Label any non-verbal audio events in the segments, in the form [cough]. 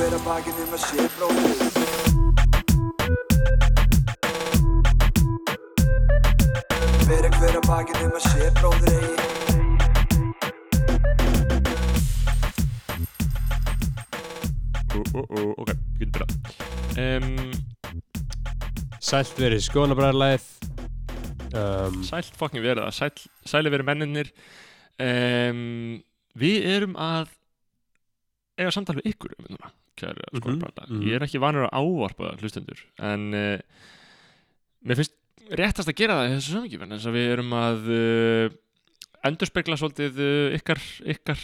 hver að bakið um að sé bróðir. Bera hver að bakið um að sé bróðir eigi. Ú, ú, ú, ok, getur byrjað um, Sælt verið skoðanabræðarlæð um, Sælt fokkin verið það, sæl, sæli verið menninir um, Við erum að eiga samtal við ykkur um núna, kæri Mhm, skoðanbranda mhm. Ég er ekki vanur að ávarpa hlustendur en uh, mér finnst réttast að gera það í þessu samvikið en þess að við erum að uh, endurspegla svolítið uh, ykkar, ykkar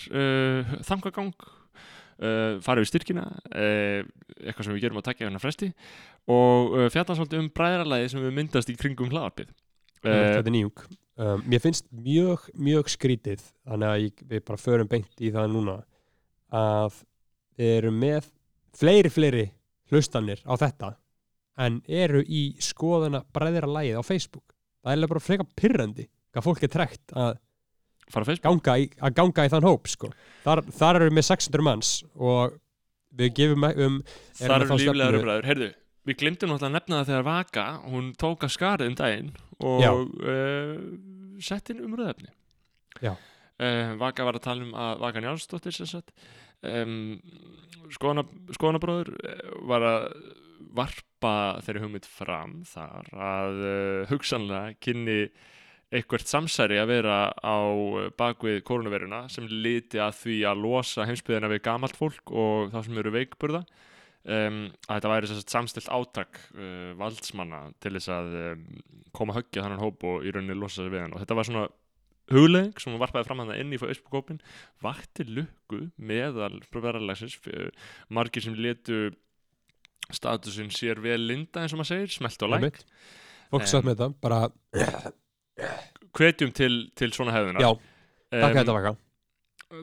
þangagang uh, fara við styrkina uh, eitthvað sem við gerum að takja hérna fresti og uh, fjalla svolítið um bræðralæði sem við myndast í kringum hlaðarpið Þetta er nýjung. Um, Mér finnst mjög, mjög skrítið þannig að ég, við bara förum beint í það núna að við erum með fleiri, fleiri hlustanir á þetta en eru í skoðana bræðralægið á Facebook. Það er bara freka pyrrandi hvað fólk er trekt að ganga í, að ganga í þann hóp sko. þar, þar eru við með 600 manns og við gefum um Það með eru líflegar umræður, heyrðu Við glimtum náttúrulega að nefna það þegar Vaka hún tók að skarið um daginn og uh, sett inn umröðefni Já. uh, Vaka var að tala um að Vaka Njálsdóttir sem sagt um, skoðanabróður uh, var að varpa þeirri hugmynd fram þar að uh, hugsanlega kynni eitthvert samsæri að vera á uh, bakvið koronaviruna sem liti að því að losa heimsbyðina við gamalt fólk og það sem eru veikburða. Um, að þetta væri samstilt átak uh, valdsmanna til þess að um, koma höggja þannig hóp og í rauninni losa sig við hann. Og þetta var svona huglegging sem varpaði fram hann inn í Facebook-hópin vakti lukku meðal verðarlegsins margir sem letu statusin sér vel linda eins og maður segir, smelt og læk fólk satt með þetta bara, hvetjum til, til svona hefðunar já, takk um, þetta vaka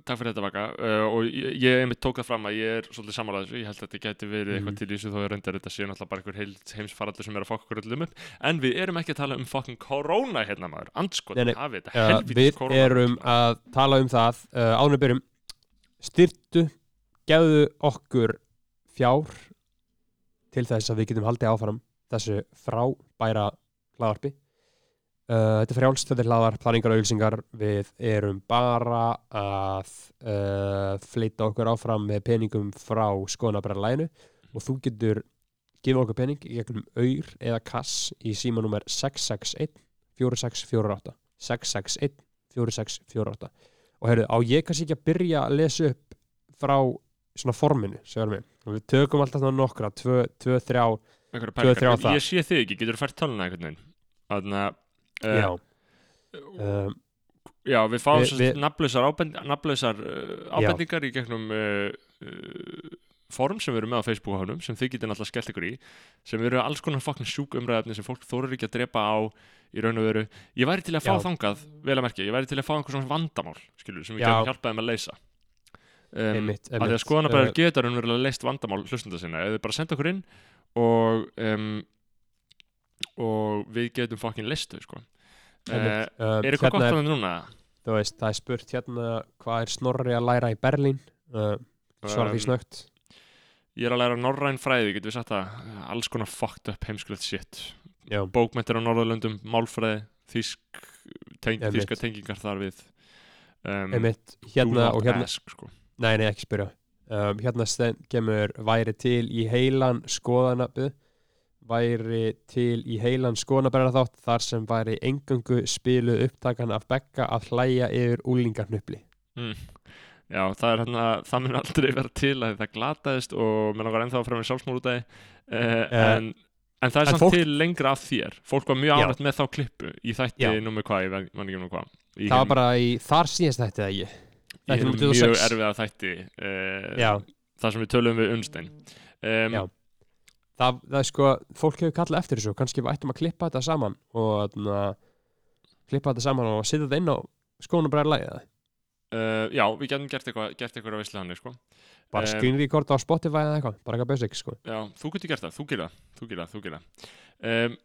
Takk fyrir þetta Vaka. Uh, og ég, ég einmitt tók það fram að ég er svolítið samanlega þessu, ég held að þetta geti verið eitthvað Mhm. til í þessu þó ég reyndar þetta sé náttúrulega bara einhver heimsfaraldur sem er að fokka okkur öllum upp. En við erum ekki að tala um fokkin korona hérna maður, nei. hafið þetta uh, við korona erum að tala um það uh, ánum byrjum. Styrtu, gefðu okkur fjár til þess að við getum haldið áfram þessu frábæra hlaðarpi uh, þetta er frjálst, þetta er hlaðar planingar og auðlýsingar, við erum bara að uh, fleita okkur áfram með peningum frá skoðanabræðarlæginu og þú getur gefa okkur pening í gegnum auður eða kass í símanúmer 661 4648 661 4648 og heyrðu, á ég kannski ekki að byrja að lesa upp frá svona forminu, við og við tökum alltaf nokkra, tvö, tvö, þrjá Einhverjar tvö, þrjá pælingar. það. ég sé þig ekki, getur þú fært töluna einhvern veginn? Þannig að já, uh, um, já, við fáum við- nafnlausar, uh, ábendingar í gegnum uh, form sem við erum með á Facebook-hánum sem þið getur náttúrulega skellt ykkur í sem eru alls konar fokkin sjúk umræðefni sem fólk þórar ekki að drepa á í raun og veru. Ég væri til að fá Já. þangað, vel að merkja, ég væri til að fá einhver svona vandamál skilur, sem við getum hjálpað þeim að leysa. Um, einmitt, að því að einmitt. skoðanabræður Uh, geta raunverulega leist vandamál hlustunda sinna. Eða bara senda okkur inn og um, og við getum fokkin leist þau sko. uh, er eitthvað gott hérna á þeim núna? þú veist, það er spurt hérna hvað er Snorri að læra í Berlín? Uh, svara því Um, snögt Ég er að læra norræn fræði, getur við sagt það? Alls konar fucked up heimskulegt shit. Já, bókmentir á Norðurlöndum, málfræði þýsk, teng, þýska tengingar þar við. Um, hérna og hérna ask, sko. Nei, nei, ekki spyrja. Um, hérna kemur væri til í heilan skoðanabið væri til í heilan skoðanabræðar þátt þar sem væri engangu spiluð upptakan af Bekka að hlæja yfir úlingarnupli. mm. Já, það er hérna það mun aldrei vera til að það glataðist og mér langar ennþá að fremja sjálfsmórútæði uh, en, en það er en samt fólk- til lengra af þér fólk var mjög ánægt með þá klippu í þætti Já. nummer hvað, ég man ekki um hvað í Það var bara í þar síðast þetta eða ég. þetta er mjög 26. erfiða þætti uh, þar sem við tölum við Unnstein um, Já. Það, það er sko, fólk hefur kallað eftir þessu, kannski við ættum að klippa þetta saman og na, klippa þetta saman og setja þetta inn á það. Uh, já, við getum gert eitthvað gert eitthvað á hann sko. Bara Em, screen record á Spotify eða eitthvað, bara eitthvað basic sko. Já, þú getur gert það, þú gerir það Þú gerir það, þú gerir það um,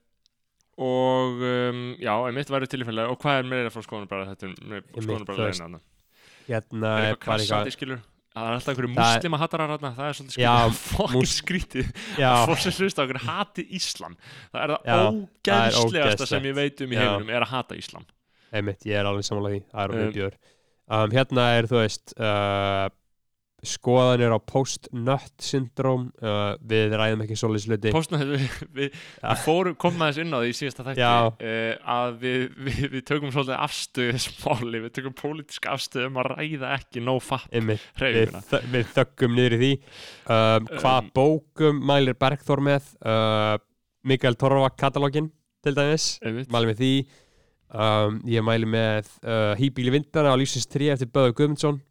Og um, já, einmitt væri tilfællega Og hvað er meira frá leina þarna? Hérna eitthvað bara skilur Það er alltaf einhverju er- muslima hatarar þarna, það er svolítið fokkin skrítið. [laughs] [laughs] Fólk sem hlusta einhverju hati Íslam Það er það ógeðslegasta sem ég veit um í heiminum er að hata Íslam einmitt, ég er alveg samanlega því. Það er Um, alveg björ um, Hérna er, þú veist uh, skoðanir á post-nut syndróm uh, Við ræðum ekki svoleiðis hluti. Póstna við, við, Ja. fórum, komum aðeins inn á því í síðasta þætti uh, að við, við, við tökum svolítið afstöðu þess máli, við tökum pólitíska afstöðu um að ræða ekki no fap Einmitt, við, hreyfinguna þ við þöggum niður í því. Um, Hvað Um, bókum mælir Bergþór með? Uh, Mikael Torfa katalógin til dæmis. Einmitt. mæli með því. Um, ég mæli með uh, Hýbíli vindana á lífsins 3 eftir Böðu Guðmundsson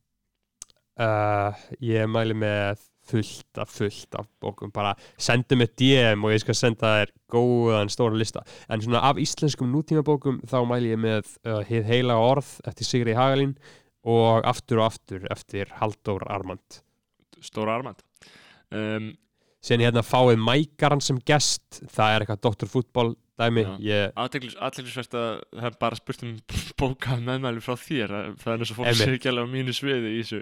uh, ég mæli með fullt af fullt af bókum. Bara sendu mig DM og ég skal senda þér góðan stóra lista. En svona af íslenskum nútímabókum þá mæli ég með uh, Hið heila orð eftir Sigri Hagalín og Aftur og aftur eftir Halldór Armand. Stóra Armand. Um, sen hérna fáið Mækaran sem gest. Það er eitthvað Dr. Fútbol dæmi. Ég, Aðteglisvert að það er bara spurt um bókað meðmæli frá þér. Það er og fólk Einmitt. sé ekki alveg á mínu sviði í þessu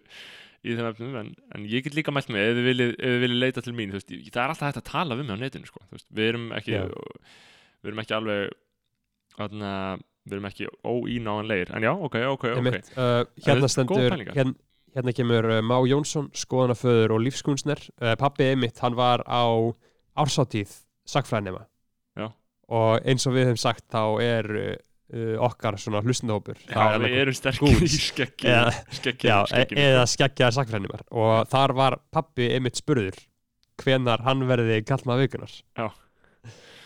í þeim efnum, en, en ég get líka mælt með ef þið viljið, viljið leita til mín veist, það er alltaf hægt að tala við mig á netinu sko, veist, við erum ekki við erum ekki alveg þarna, við erum ekki óínáanlegir en já, ok, ok, ok. Einmitt, uh, hérna stendur hérna, hérna kemur uh, Má Jónsson, skoðanaföður og lífskunstner uh, pappi einmitt, hann var á ársátíð sagfræðinema Já. og eins og við höfum sagt þá er uh, okkar svona hlustendahópur. Já, við erum sterkir í skeggi Eða- skeggi, já, e skeggi eða skeggjaðar sagfræðinimar og þar var pappi einmitt spurður hvenar hann verði kallmað vikunar Já.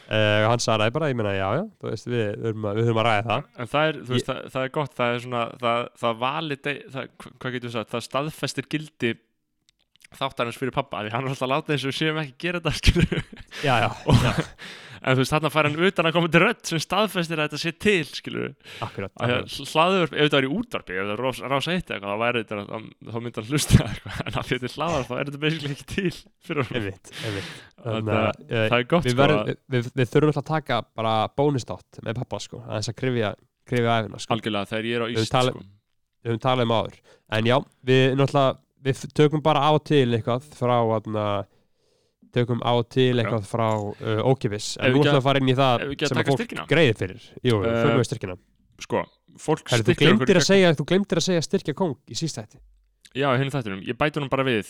Uh, hann sagði bara, ég meina, já, já, veist, við, við, við höfum að ræða það. En það er, veist, það, það er gott, það er svona, það, það valide, það, hvað getur við sagt, það staðfestir gildi þáttarins fyrir pappa, því hann er alltaf láta eins og við séum ekki að gera þetta, Já, já, og, [laughs] en þú veist, þarna fær hann utan að koma til rödd sem staðfestir að þetta sé til, skilur að hlaðvörp, ef þetta var í útvarpi ef þetta var rás, rás eitt eitthvað, þá væri þetta þá, þá myndi hann hlusta eitthvað, en að þetta er hlaðvörp þá er þetta basically ekki til fyrir að að, uh, það er gott við, sko verðum, að, við, við, þurfum alltaf að taka bara bónustátt með pappa sko, að þess að krifja æfina sko, algjörlega þegar ég er á íst sko. við höfum talað um áður. En já, við náttúrulega við tökum bara á til eitthvað frá atna, tökum á til eitthvað frá uh, ókipis en nú ætlum að- við að fara inn í það að sem að fólk greiðir fyrir. Jú, Eh, förum við styrkina. sko, fólk Herri, þú styrkir okkur að segja, þú glemtir að segja styrkja kóng í síst þetta Já, hinn þættinum, ég bæti honum bara við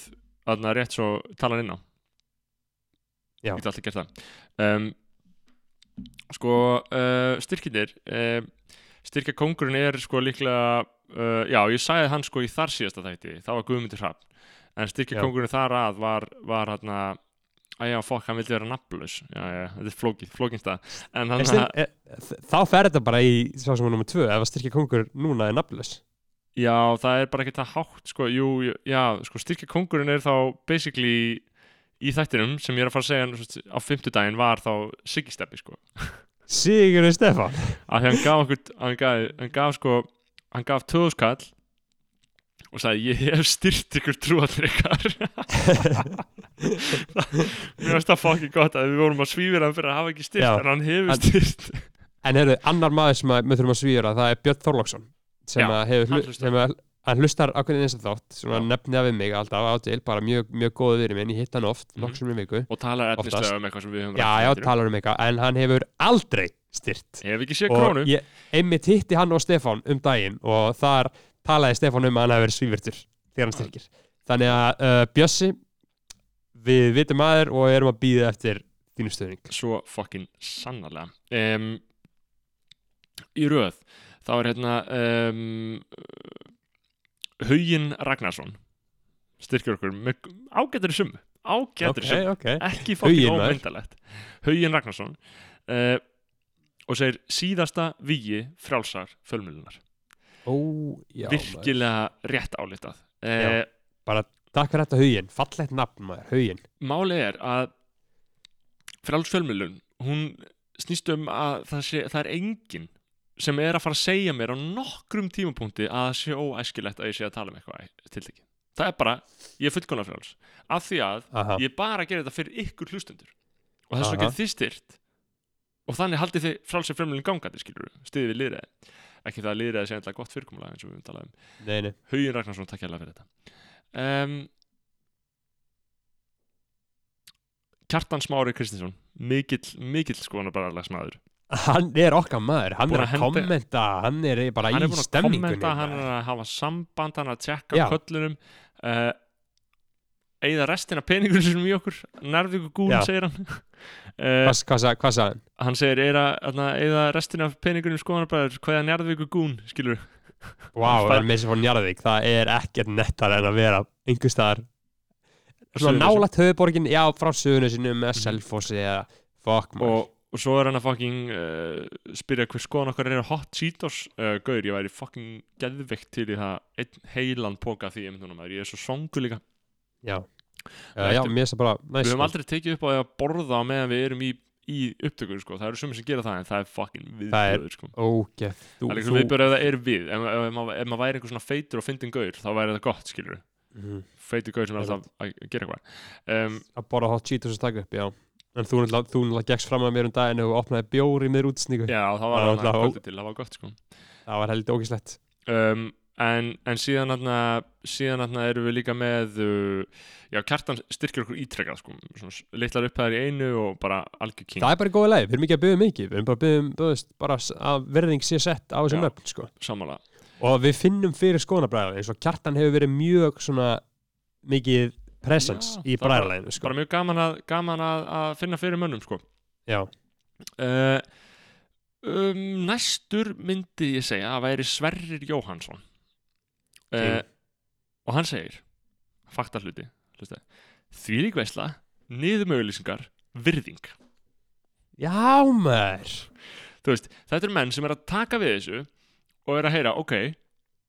þarna rétt svo talan inn á. Já. Ég get alltaf gert það. Um, Sko, uh, styrkinir uh, Styrkja kóngurinn er sko líklega uh, Já, ég sagði hann sko í þar síðasta þætti. Það var Guðmundur Hrafn. En styrkja Já. kóngurinn þar að var, var hann Æja, fokk, hann vildi vera nafnlaus. Já, já, þetta er flókið, flókinn stað. En hann En styr, e, þá fer þetta bara í svo sem nummer tvö, ef að styrkja kongur núna er nafnlaus. Já, það er bara ekki það hátt sko, jú, já, sko, styrkja kongurinn er þá basically í þættinum sem ég er að fara að segja á fimmtudaginn var þá Siggi Steppi sko, Sigurður af því hann gaf okkur hann gaf, hann gaf sko hann gaf töðuskall og sagði ég hef styrt ykkur trúallir ykkar [laughs] mér finnst það fokkin gott að við vorum að svífira hann fyrir að hafa ekki styrt Já. en hann hefur Hann- styrt En heyrðu, annar maður sem að, við þurfum að svíra það er Björn Þorlóksson sem Já, hefur hann hlu- hlustar. sem að hann hlustar ákveðin eins og þátt svona Já. nefnið við mig alltaf á til bara mjög, mjög góðu við minn, ég hitt hann oft sem í viku og talar efnislega um eitthvað sem við höfum Já, já, talar um eitthvað en hann hefur aldrei styrt hef ekki séð krónu. ég einmitt hitti hann og Stefán um daginn og þar talaði Stefán um að hann hefur verið svívirtur þegar hann styrkir. Þannig að uh, Bjössi við vitum aður og erum að býða eftir þínu stöðning svo fucking sannarlega. Um, í röð þá er hérna um, Huginn Ragnarsson styrkir okkur með ágættri sumu ágættri Ok, sumu, ok. Ekki maður. ómyndalegt Huginn Ragnarsson uh, og segir síðasta vígi frjálsar fjölmjölunar Ó, já, maður. virkilega rétt álitað. Uh, bara takk fyrir þetta huginn, fallegt nafn maður, huginn. Málið er að frjáls fjölmiðlun hún snýst um að það, sé, það er enginn sem er að fara að segja mér á nokkrum tímapunkti að það sé óæskilegt að ég sé að tala um eitthvað tiltekki. Það er bara, ég er fullkonar frjáls. Af því að Aha. ég bara gera þetta fyrir ykkur hlustendur. Og þess vegna getið þið styrt og þannig haldið þið frálsir fjölmiðlun gangandi skilur stiðið við liðræði ekki það að liðræði sé eitthvað gott fyrirkomulega eins og við um. Nei, Huginn Ragnarsson, takk hérlega fyrir þetta. Um, Kjartan Smári Kristinsson mikill, mikill skoðan bara lagsmaður Hann er okkar maður, hann er að henda- kommenta hann er bara hann í er búin að stemningunni kommenta, hann er að hafa samband hann er að tjekka köllunum. Uh, eigða restina peningur sem í okkur. Nærvíku Já. segir hann. Uh, [laughs] Hvað, hvað, sa- hvað sagði hann? hann segir er að eigða restina af peningunum skoðanabræður hvaða nærvíku gún skilur Vá, Bara- en með sem fór Njarðvík, það er ekkert nettar en að vera einhver staðar nálægt höfuborgin, já, frá Suðunisinu með Mhm. Selfossi eða fuck og, og svo er hann að fucking uh, spyrja hver skoðan okkar er hot Cheetos. Uh, gaur, ég væri fucking geðveikt til í það einn heilan póka því ég er svo songu líka Já, já, Ættum- mér er það bara næs, við höfum sko. aldrei tekið upp á að borða meðan við erum í, í upptökur sko. það eru sumir sem gera það en það er fucking Það viðbjöður sko. Þú, það er eitthvað viðbjöður ef það er við. Ef, ef, ef, ef maður væri einhver svona feitur og fyndin gaur þá væri það gott, skilur Mhm. feitur gaur sem er Það alltaf að gera eitthvað. Um, að borða hot Cheetos og taka upp, já. En þú náttúrulega- gekkst fram að mér um daginn og opnaði bjór í mér útsningu já, það Það var var það alltaf- kvöldi til, það var gott sko um, en, en síðan atna, erum við líka með uh, já, kjartan styrkir okkur ítrekkað sko, svona litlar upphæðar í einu og bara algjör king, það er bara góða leið, við erum ekki að byggja mikið við erum bara að byggja um, þú veist, bara að verðing sé sett á þessum Já. nöfn, sko. sammála. Og við finnum fyrir skoðanabræðar eins og kjartan hefur verið mjög svona mikið presence Já, í bræðarleginu, sko. bara mjög gaman að, gaman að, að finna fyrir mönnum sko. Já, uh, um, næstur myndi ég segja að væri Sverrir Jóhansson uh, og hann segir fakta hluti þvílík veisla, niðurmögulýsingar virðing. Já þú veist, þetta eru menn sem er að taka við þessu og er að heyra, ok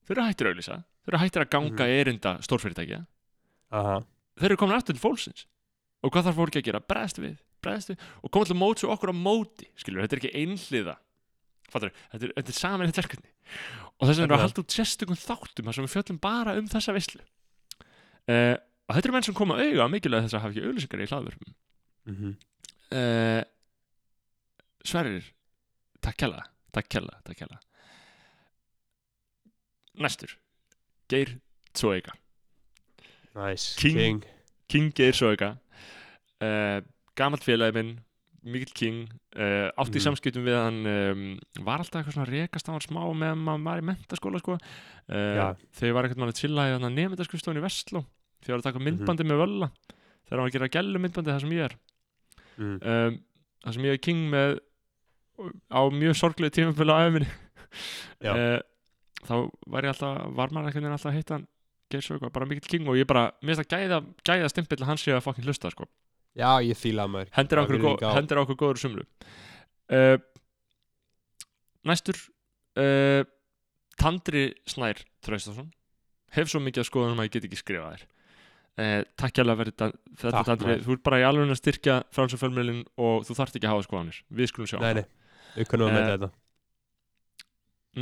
þeir eru hættir að auðlýsa, þeir eru hættir að ganga Mhm. erinda stórfyrirtækja. Aha. þeir eru komin aftur til fólksins. Og hvað þarf fólki að gera, bregðast við, við. Og koma til móts og okkur á móti skilur, þetta er ekki einhliða fattur, þetta er, þetta er saman eitt verkefni og þess erum við að Nefnilega. halda út sérstökum þáttum þar sem við fjöllum bara um þessa veislu uh, og þetta eru menn sem koma auga á mikilvæg þess að hafa ekki auðlýsingar í hlaðvörfum Mm uh, Sverrir takk kjalla, takk kjalla, takk kjalla næstur Geir Tsoega nice. King. King. King Geir Tsoega uh, gamalt félagi minn mikill King uh, átti í Mhm. samskiptum við hann um, var alltaf eitthvað svona rekast hann smá meðan maður var í mentaskóla sko. uh, Já. þegar var eitthvað mann að chilla í hann nefndaskrifstofun í Vestló þegar var að taka myndbandi með völla þegar hann var að gera gælu myndbandi það sem ég er Mm. um, það sem ég er king með á mjög sorglega tímafélag á Já. uh, þá var ég alltaf var maður veginn alltaf að hitta hann Geir Sögva, bara mikill king og ég bara mér finnst að gæða, gæða stimpill að hann sé að fokkin hlusta sko. Já, ég hendir á Það okkur, gó, á- á okkur góður sumru uh, næstur uh, Tandri Snær Traustason. Hef svo mikið að skoða um að ég get ekki skrifað þér. Uh, takk hjá að verið þetta Takk, Tandri, maður. þú ert bara í alveg að styrkja frálsum fjölmjölin og þú þarft ekki að hafa skoðanir. Við skulum sjá. Nei, nei, við kunnum að með þetta.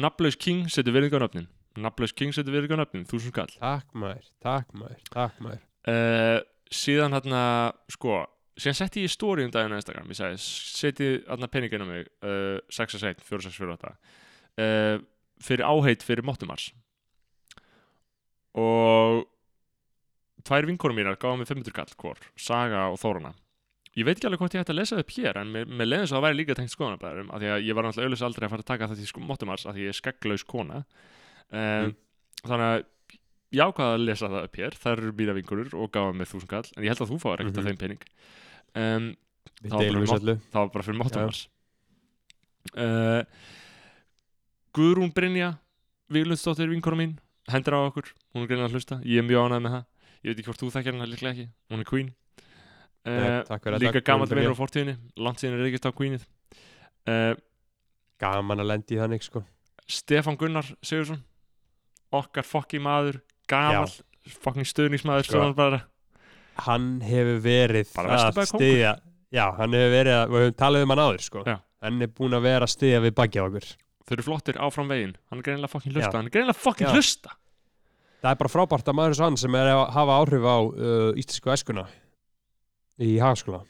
Nafnlaus King setur virðingar nöfnin. Nafnlaus King setur virðingar nöfnin, þúsund kall takk maður, takk maður, takk maður. Uh, síðan hérna sko, síðan setti ég í story um daginn á Instagram, ég sagði, seti hérna peningin á mig, uh, 661 4648 uh, fyrir áheit fyrir Mottumars og tvær vinkorum mínar gáða mig 500 kall hvor, Saga og Þóruna ég veit ekki alveg hvort ég ætti að lesa það upp hér en með leiðins að það væri líka tengt skoðanabæðurum af því að ég var náttúrulega auðvitað aldrei að fara að taka þetta í sko, Mottumars af því ég er skegglaus kona. Um, þannig að ég ákvaða að lesa það upp hér. Þær eru mína vinkurur og gáða með þúsund kall en ég held að þú fáir ekkert Mhm. af þeim pening. Um, Það var öllu. það var bara fyrir máttumars uh, Guðrún Brynja Víglundsdóttir vinkona mín hendur á okkur, hún er greinlega að hlusta. Ég er mjög ánægð með það, ég veit ekki hvort þú þekkir hana líklega ekki, hún er queen. Nei, uh, takk fyrir líka Guðrún vinnur Brynja. á fortíðinni. Langt síðan er reykist á queenið. Uh, gaman að lendi í þannig sko. Stefán Gunnar Sigursson okkar fokki maður gamal, fokking stuðningsmaður Sko. bara hann hefur verið að stiðja já, hann hefur verið að, við höfum talað um hann áður sko. Hann er búin að vera að stiðja við bakið á okkur. Þau eru flottir áfram veginn. Hann er greinilega fokkin hlusta, Já. hann er greinilega fokkin Já. hlusta það er bara frábært að maður og hann sem er að hafa áhrif á uh, íslensku æskuna í hagaskóla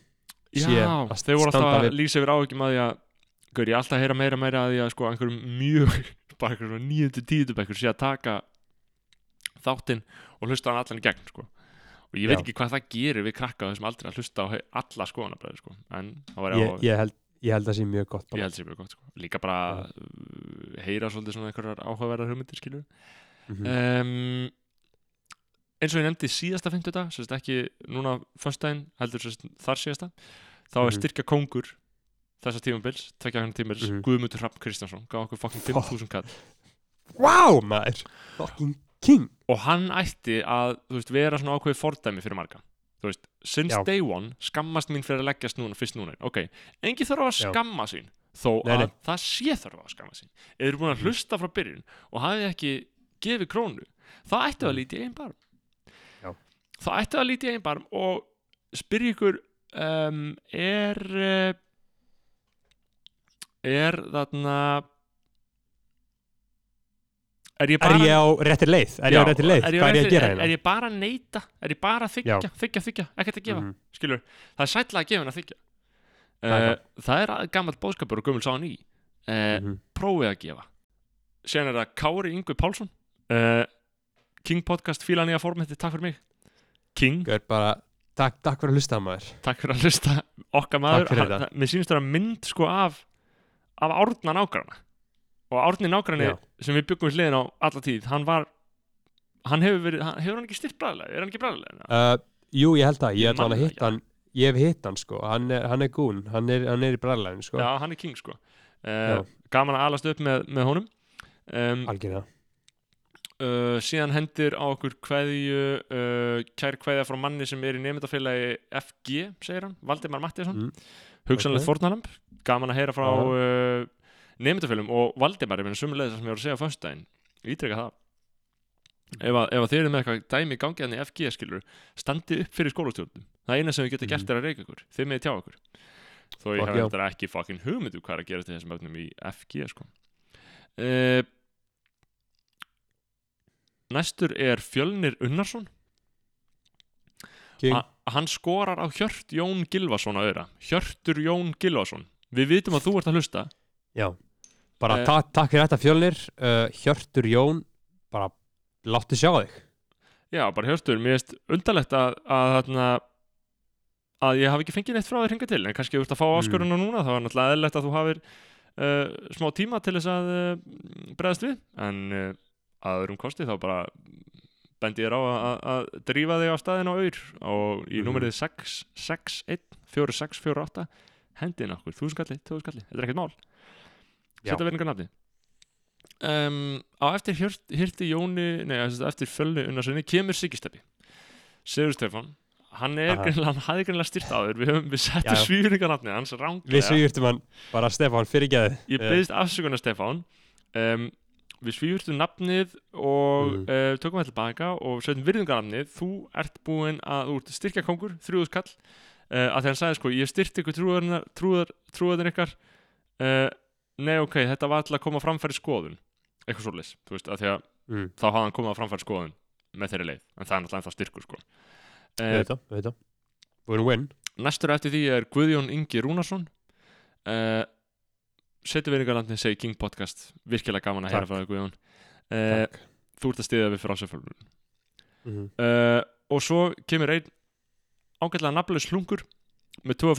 Já, þeir voru alltaf að lýsa yfir áhyggjum að því að Gaur, ég alltaf heyra meira meira að því að sko einhverjum mjög [laughs] bara einhverjum nýjöndu tíðubekkur sé að taka þáttinn og hlusta hann allan í gegn sko. og ég veit Já. ekki hvað það gerir við krakka þessum aldrei að hlusta á alla skoðanabræður sko. en það var ég, ég, held, ég held að það sé mjög gott sér mjög gott sko. líka bara uh, heyra svolítið svona einhverjar áhugaverðar hugmyndir skilur Mhm. um, eins og ég nefndi síðasta fimmtudag, sérst ekki núna föstudaginn, heldur sérst þar síðasta þá er Mhm. styrkja kóngur þessa tímabils, tvekja hann tímabils Mhm. Guðmundur Hrafn Kristjánsson, gaf okkur fucking 5.000 kall Vá, maður Fucking king og hann ætti að veist, vera svona ákveðið fordæmi fyrir marga þú veist, since Já. day one skammast mín fyrir að leggjast núna, fyrst núna ok, engi þarf að Já. skamma sín þó Nei, að nei. það sé þarf að skamma sín eða eru búin að Mhm. hlusta frá byrjun og hafið ekki gefið krónu það ættu að Mhm. líti einn barm Já. það ættu að líti einn barm og spyrja ykkur um, er uh, er þarna er ég Er bara ég á réttir leið? Er ég á Já, réttir leið? er Hvað er ég að gera er, hérna? er ég bara að neyta? Er ég bara að þykja, Já. þykja, þykja, ekkert að gefa. Mhm. skilur, það er sætla að gefa en að þykja Það er uh, það. er að gammalt bóðskapur og gömul sá ný. Uh, Mhm. prófið að gefa. Síðan er það Kári Yngvi Pálsson. Uh, King Podcast fíla nýja formætti, takk fyrir mig. King, bara Takk, takk fyrir að hlusta maður. Takk fyrir að hlusta. Okkar maður, hann, það, mér sýnist það mynd sko af af árna nágrana og árni nágrani Já. sem við byggum við hliðin á alla tíð, hann var hann hefur verið, hann, hefur hann ekki styrt bræðlega er hann ekki bræðlega? uh, Jú, ég held það, Ég ég ætla man hann. Ég hef hitt hann sko, hann er, hann er gún. Hann er, hann er í bræðlæðin sko. Já, hann er king sko. Uh, gaman að alast upp með, með honum. Um, Algjörða uh, síðan hendir á okkur kveðju uh, kær kveðja frá manni sem er í nefndafélagi FG, segir hann, Valdimar Mattiasson Mm. hugsanlegt Ok. fórnalamb gaman að heyra frá Já. nefndafélum og Valdimar, ég meina sumulegð sem ég var að segja á föstudaginn, ítreka það. Ef að, ef að þið eru með eitthvað dæmi í gangi hann í FG skilur standið upp fyrir skólastjórnum. Það eina sem við getum Mhm. gert er að reyka ykkur. Þið með tjá okkur þó ég hef þetta ekki fucking hugmyndu hvað er að gerast í þessum öfnum í FG sko. uh, næstur er Fjölnir Unnarsson. Hann skorar á Hjört Jón Gilvason á öðra Hjörtur Jón Gilvason við vitum að þú ert að hlusta. Já Bara Eh, ta takk fyrir þetta fjölnir uh, Hjörtur Jón Bara láttu sjá þig já, bara Hjörtur, mér finnst undarlegt að, að, að, að ég hafi ekki fengið neitt frá þér hinga til en kannski þú ert að fá Mm. áskoruna núna þá er náttúrulega eðlilegt að þú hafir uh, smá tíma til þess að uh, bregðast við en að öðrum kosti þá bara bendi ég á að, drífa þig á staðin á auður og í Mhm. númerið 6, 6, 1, 4, 6, 4, 8 hendin okkur, þúskalli, tóðskalli þetta er ekkert mál. Setja verðingar nafni um, á eftir hirti Jóni nei, eftir fölni unnarsinni kemur Sigisteppi Sigur Stefán hann er greinlega, hann hafði greinlega styrt við, höfum, við Já, settum já. svífringar nafni hans Við ránglega svíurtum hann Bara Stefán fyrir geði ég byggðist afsökunar Stefán. Um, við svífurtum nafnið og Mhm. uh, tökum það tilbaka og setjum virðingarnafnið. Þú ert búinn að þú ert styrkja kongur, þrjúðuskall uh, að því hann sagði sko, ég styrti ykkur trúðar, trúðarinn ykkar. Uh, nei ok, þetta var alltaf að koma framfæri skoðun. Eitthvað svoleiðis, þú veist, að því að mm. þá hafði hann komið á framfæri skoðun með þeirri leið, en það er náttúrulega ennþá styrkur sko. Það, við veit það. We're gonna win. næstur eftir því er Guðjón Ingi Rúnarsson. Uh, setjum virðingarnafnið segi King Podcast. Virkilega gaman að heyra frá þér Guðjón. Uh, þú ert að stiðja við frásöfölun Mhm. uh, og svo kemur einn ágætlega nafnlaus slungur með 2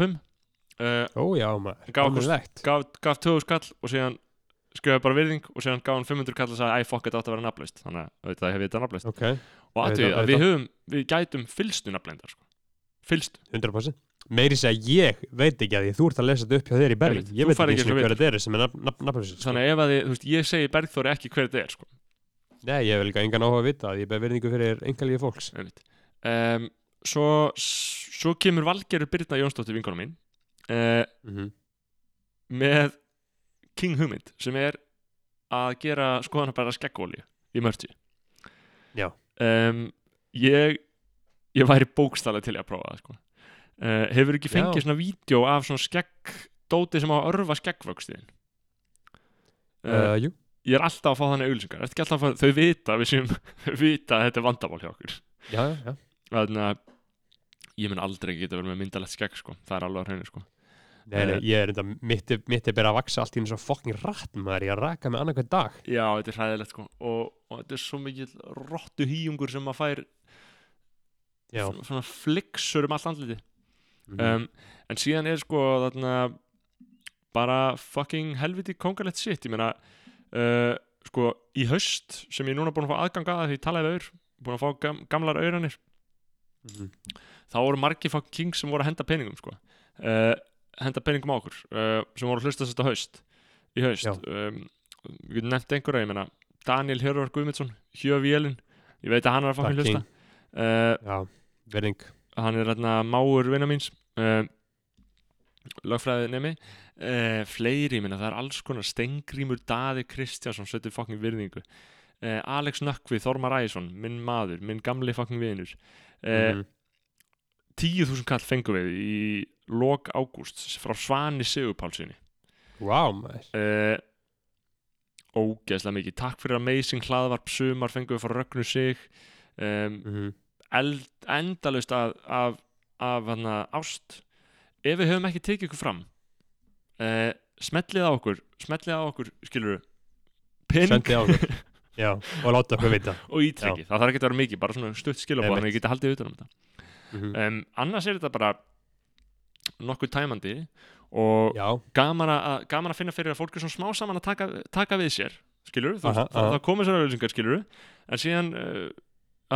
og 5 uh, maður. Almennilegt. gaf, gaf 20 skall og síðan skrifaði bara virðing og síðan gaf hann 500 kall og sagði æ fokk þetta átt að vera nafnlaust. Þannig að auðvitað hef ég þetta nafnlaust. Ok, og Auðvitað, aðtöðu að við höfum við gætum fylstu nafnleindar sko. fylstu 100% Meiri segja ég veit ekki að því þú ert að lesa þetta upp hjá þér í Einmitt, Ég veit ekki ekki eins og eins og hver þetta er sem er nafnlösið sko. þannig að ef að þið, veist, ég segi Bergþóri ekki hver þetta er sko. Nei, ég vil engan áhuga að vita að ég ber verðingu fyrir engalíði fólks. Um, svo, svo kemur Valgerur Birna Jónsdóttir vinkona mín uh, mm -hmm. með King Hugmynd sem er að gera skoðan bara skeggóli í mörti Já. um, ég ég væri bókstælega til að prófa það sko. uh, hefur ekki Já. fengið svona vídeo af svona skeggdóti sem á að örfa skeggvöxtiðin uh, uh, Jú, ég er alltaf að fá þannig að fá, þau vita við sem [laughs] vita að þetta er vandamál hjá okkur já, já, já þannig að ég mun aldrei geta verið með myndalegt skegg sko. það er alveg á hreinu sko. Nei, nei, ég er enda, mitt, er- mitt er bara að vaksa allt í einu svo fokkin rætt maður, ég er að raka með annað hvern dag Já, þetta er hræðilegt sko og, og þetta er svo mikið rottu hýjungur sem maður fær Já, svona- fliksur um allt andliti mhm. um, en síðan er sko þarna bara fucking helviti kongalegt shit ég meina uh, sko í haust sem ég núna búin að fá aðgang að því talaði við auður búin að fá gam, gamlar auðranir Mhm. þá voru margir fucking kings sem voru að henda peningum sko uh, henda peningum á okkur uh, sem voru að hlusta þetta haust í haust. Um, við nefnt einhverja ég meina Daniel Hjörvar Guðmundsson Hjö Vélin ég veit að hann er að Fucking. hlusta. Uh, hann er hérna máur vinna míns uh, lögfræði nemi. Uh, fleiri, ég minna, það er alls konar Stengrímur Daði Kristjánsson setur fokking virðingu. Uh, Alex Nökkvi, Þormar Æsson, minn maður minn gamli fokking vinur. Uh, Mhm. 10.000 kall fengum við í lok ágúst frá Svani Sigurpálsinni Vá, maður. Uh, ógeðslega mikið. Takk fyrir amazing hlaðvarp. Sumar fengum við frá Rögnu Sig. Um, Mhm. eld, endalust af, af, af hana, ást. Ef við höfum ekki tekið ykkur fram uh, smellið á okkur smellið á okkur, skilur pening Sendi á okkur. [laughs] Já, og láta okkur vita. Og ítrekki, það þarf ekki að vera mikið bara svona stutt skilabóð, þannig að ég geti haldið utan um þetta Mhm. um, annars er þetta bara nokkuð tæmandi og gaman að, gaman að finna fyrir að fólk er svona smá saman að taka, taka við sér skilur, þú veist, það, það komið sér auðlýsingar skilur, en síðan uh,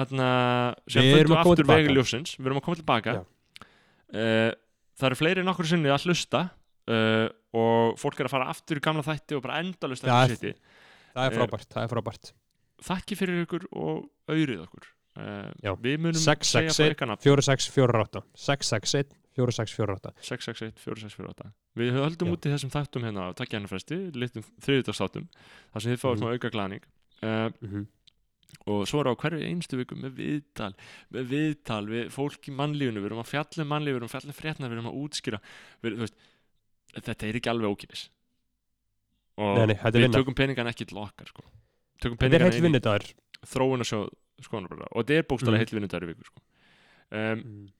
aðna, Við síðan að koma aftur tilbaka. vegi ljósins við erum að koma tilbaka uh, það eru fleiri en okkur sinni að hlusta uh, og fólk er að fara aftur í gamla þætti og bara endalust Já, eftir sitti það er Eh, frábært, það er frábært. Þakki fyrir ykkur og auðrið okkur. Við munum 661 segja bara ykkar nafn 4648 661 4648 661 4648 við höldum Já. út í þessum þáttum hérna á takkja hennar fresti, litum þriðdagsþáttum þar sem þið fáið Mhm. smá auka glaning uh, Mhm. og svo er á hverju einstu viku með viðtal með viðtal við fólk í mannlífunu við erum að fjalla um mannlíf, við erum að fjalla um frétna við erum að útskýra við, veist, þetta er ekki alveg ókipis og Nei, nei, við vinna tökum peningan ekki til okkar sko. tökum peningan heill vinnudagur þróunarsjóð skoðanabræða og þetta er bókstæðlega Mhm. heill vinnudagur í viku sko. um.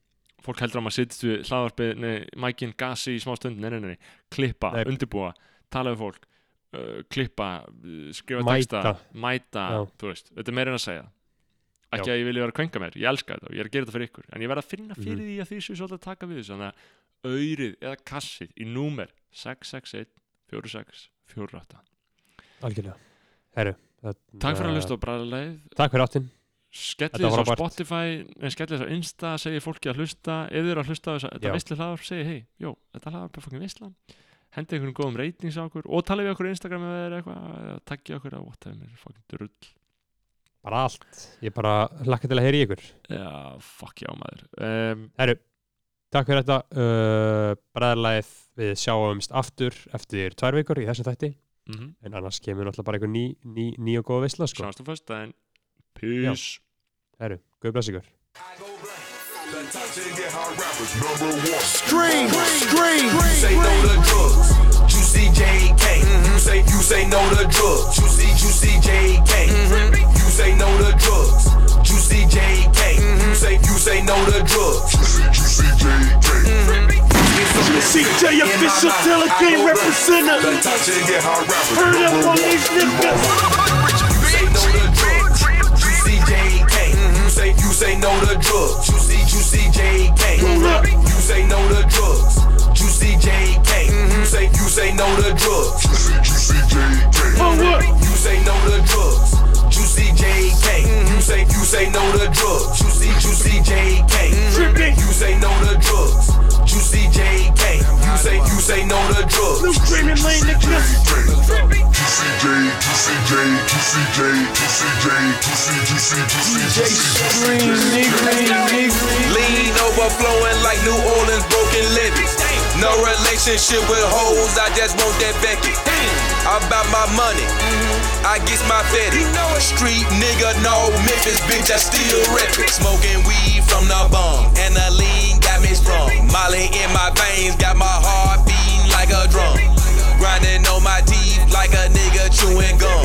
Fólk heldur að maður sittst við hlaðvarpið, nei, mækinn, gasi í smá stund, nei, nei, nei, klippa, Nei. undirbúa tala við fólk, uh, klippa skrifa Mæta. texta, mæta Já. þú veist, þetta er meira en að segja ekki Já. að ég vilja vera að kvenka mér, ég elska þetta og ég er að gera þetta fyrir ykkur, en ég verð að finna fyrir Mhm. því að því séu svolítið að taka við þessu, þannig að auðrið eða kassið í númer 661 46 48 Algjörlega Herru Takk fyrir að hlusta á bræðarleið Takk fyrir áttin Skellið þess á. Spotify Skellið þess á Insta, segir fólki að hlusta Ef þið eru að hlusta á þess að þetta veistli hlaðar segir hei, jó, þetta hlaðar er bara fokkin veistla Hendi einhvern góðum ratings á okkur og talið við okkur á Instagram er eitthvað eða taggið okkur á whatever, er fokkin drull. Bara allt. Ég bara hlakka til að heyri í ykkur. Já, fuck já maður. Um, Herru Takk fyrir þetta uh, Bræðarlæð Við sjáumst aftur eftir tvær vikur í þessum þætti. Mm -hmm. En annars kemur náttúrulega bara einhver ný, ný, ný og góða veisla sko. Peace Herru, guð bless ykkur The top 10 get hot rappers, number one. Scream, scream. You say no to drugs. Juicy JK. You mm-hmm. say you say no to drugs. Juicy Juicy JK. Mm-hmm. You say no to drugs. Juicy JK. You mm-hmm. say you say no to drugs. Juicy Juicy JK. CJ official delegate representative. The top 10 get hot rappers, Turn up on these niggas. You say no to drugs. Juicy Juicy JK. You say no to drugs. Juicy JK. You say you say no to drugs. Juicy Juicy JK. For what? You say no to drugs. Juicy JK. You say you say no to drugs. Juicy Juicy JK. Tripping. You say no to drugs. Juicy JK. You say you say no to drugs. New dreaming lane niggas. Lean overflowing like New Orleans broken levees. No relationship with hoes, I just want that Becky. About my money, I get my fetty. Street nigga, no Memphis bitch, I still rep it. Smoking weed from the bum, and the lean strong. Molly in my veins, got my heart beating like a drum. Grinding on my teeth like a nigga chewing gum.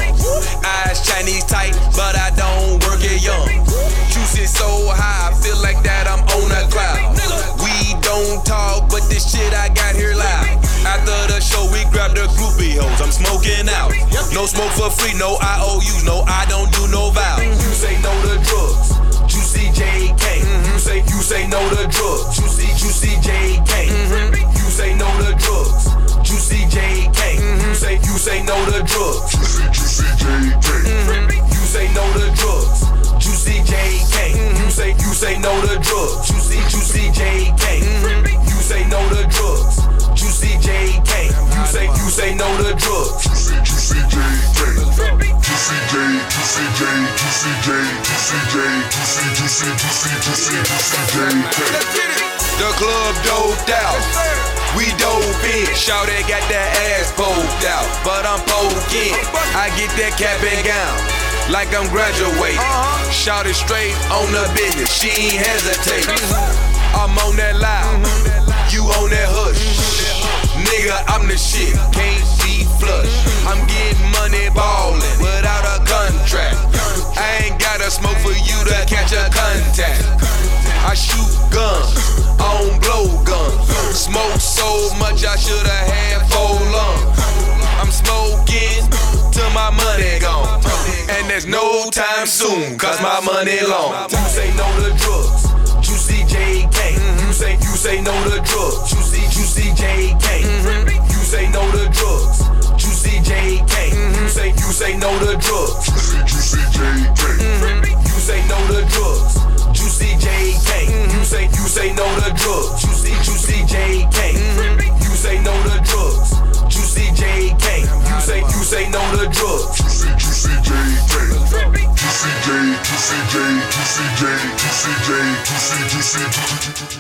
Eyes Chinese tight, but I don't work it young. Juice is so high, I feel like that I'm on a cloud. We don't talk, but this shit I got here loud. After the show, we grab the groupie hoes. I'm smoking out. No smoke for free, no IOUs, no I don't do no vows. You say no to drugs juicy JK. Mm-hmm. You say you say no to drugs. Juicy Juicy JK. Mm-hmm. You say no to drugs. Juicy JK. Mm-hmm. You say you say no to drugs. Juicy Juicy JK. Mm-hmm. You say no to drugs. Juicy JK. Mm-hmm. You say you say no to drugs. Juicy Juicy JK. Mm-hmm. You say no to drugs. Juicy JK. You say you say no to drugs. Juicy Juicy JK. Juicy J. Juicy see J. Juicy J Juicy J Juicy Juicy Juicy. The club doped out. We dope in. Shawty got that ass poked out, but I'm poking. I get that cap and gown. Like I'm graduating. Shout it straight on the business. She ain't hesitating. I'm on that loud. You on that hush. Nigga, I'm the shit. Can't flush. I'm getting money ballin' without a contract. I ain't gotta smoke for you to catch a contact. I shoot guns on blow guns. Smoke so much I shoulda had four lungs. I'm smoking till my money gone. And there's no time soon, cause my money long. You say no to drugs. Juicy JK. You say you say no to drugs. Juicy Juicy JK. You say no to drugs. Juicy JK. You say you say no to drugs. Juicy Juicy JK. You say no to drugs. Juicy JK. You say you say no to drugs. Juicy Juicy JK. You say no to drugs. Juicy JK. You say you say no to drugs. Juicy Juicy JK. Juicy J Juicy J Juicy J Juicy J Juicy Juicy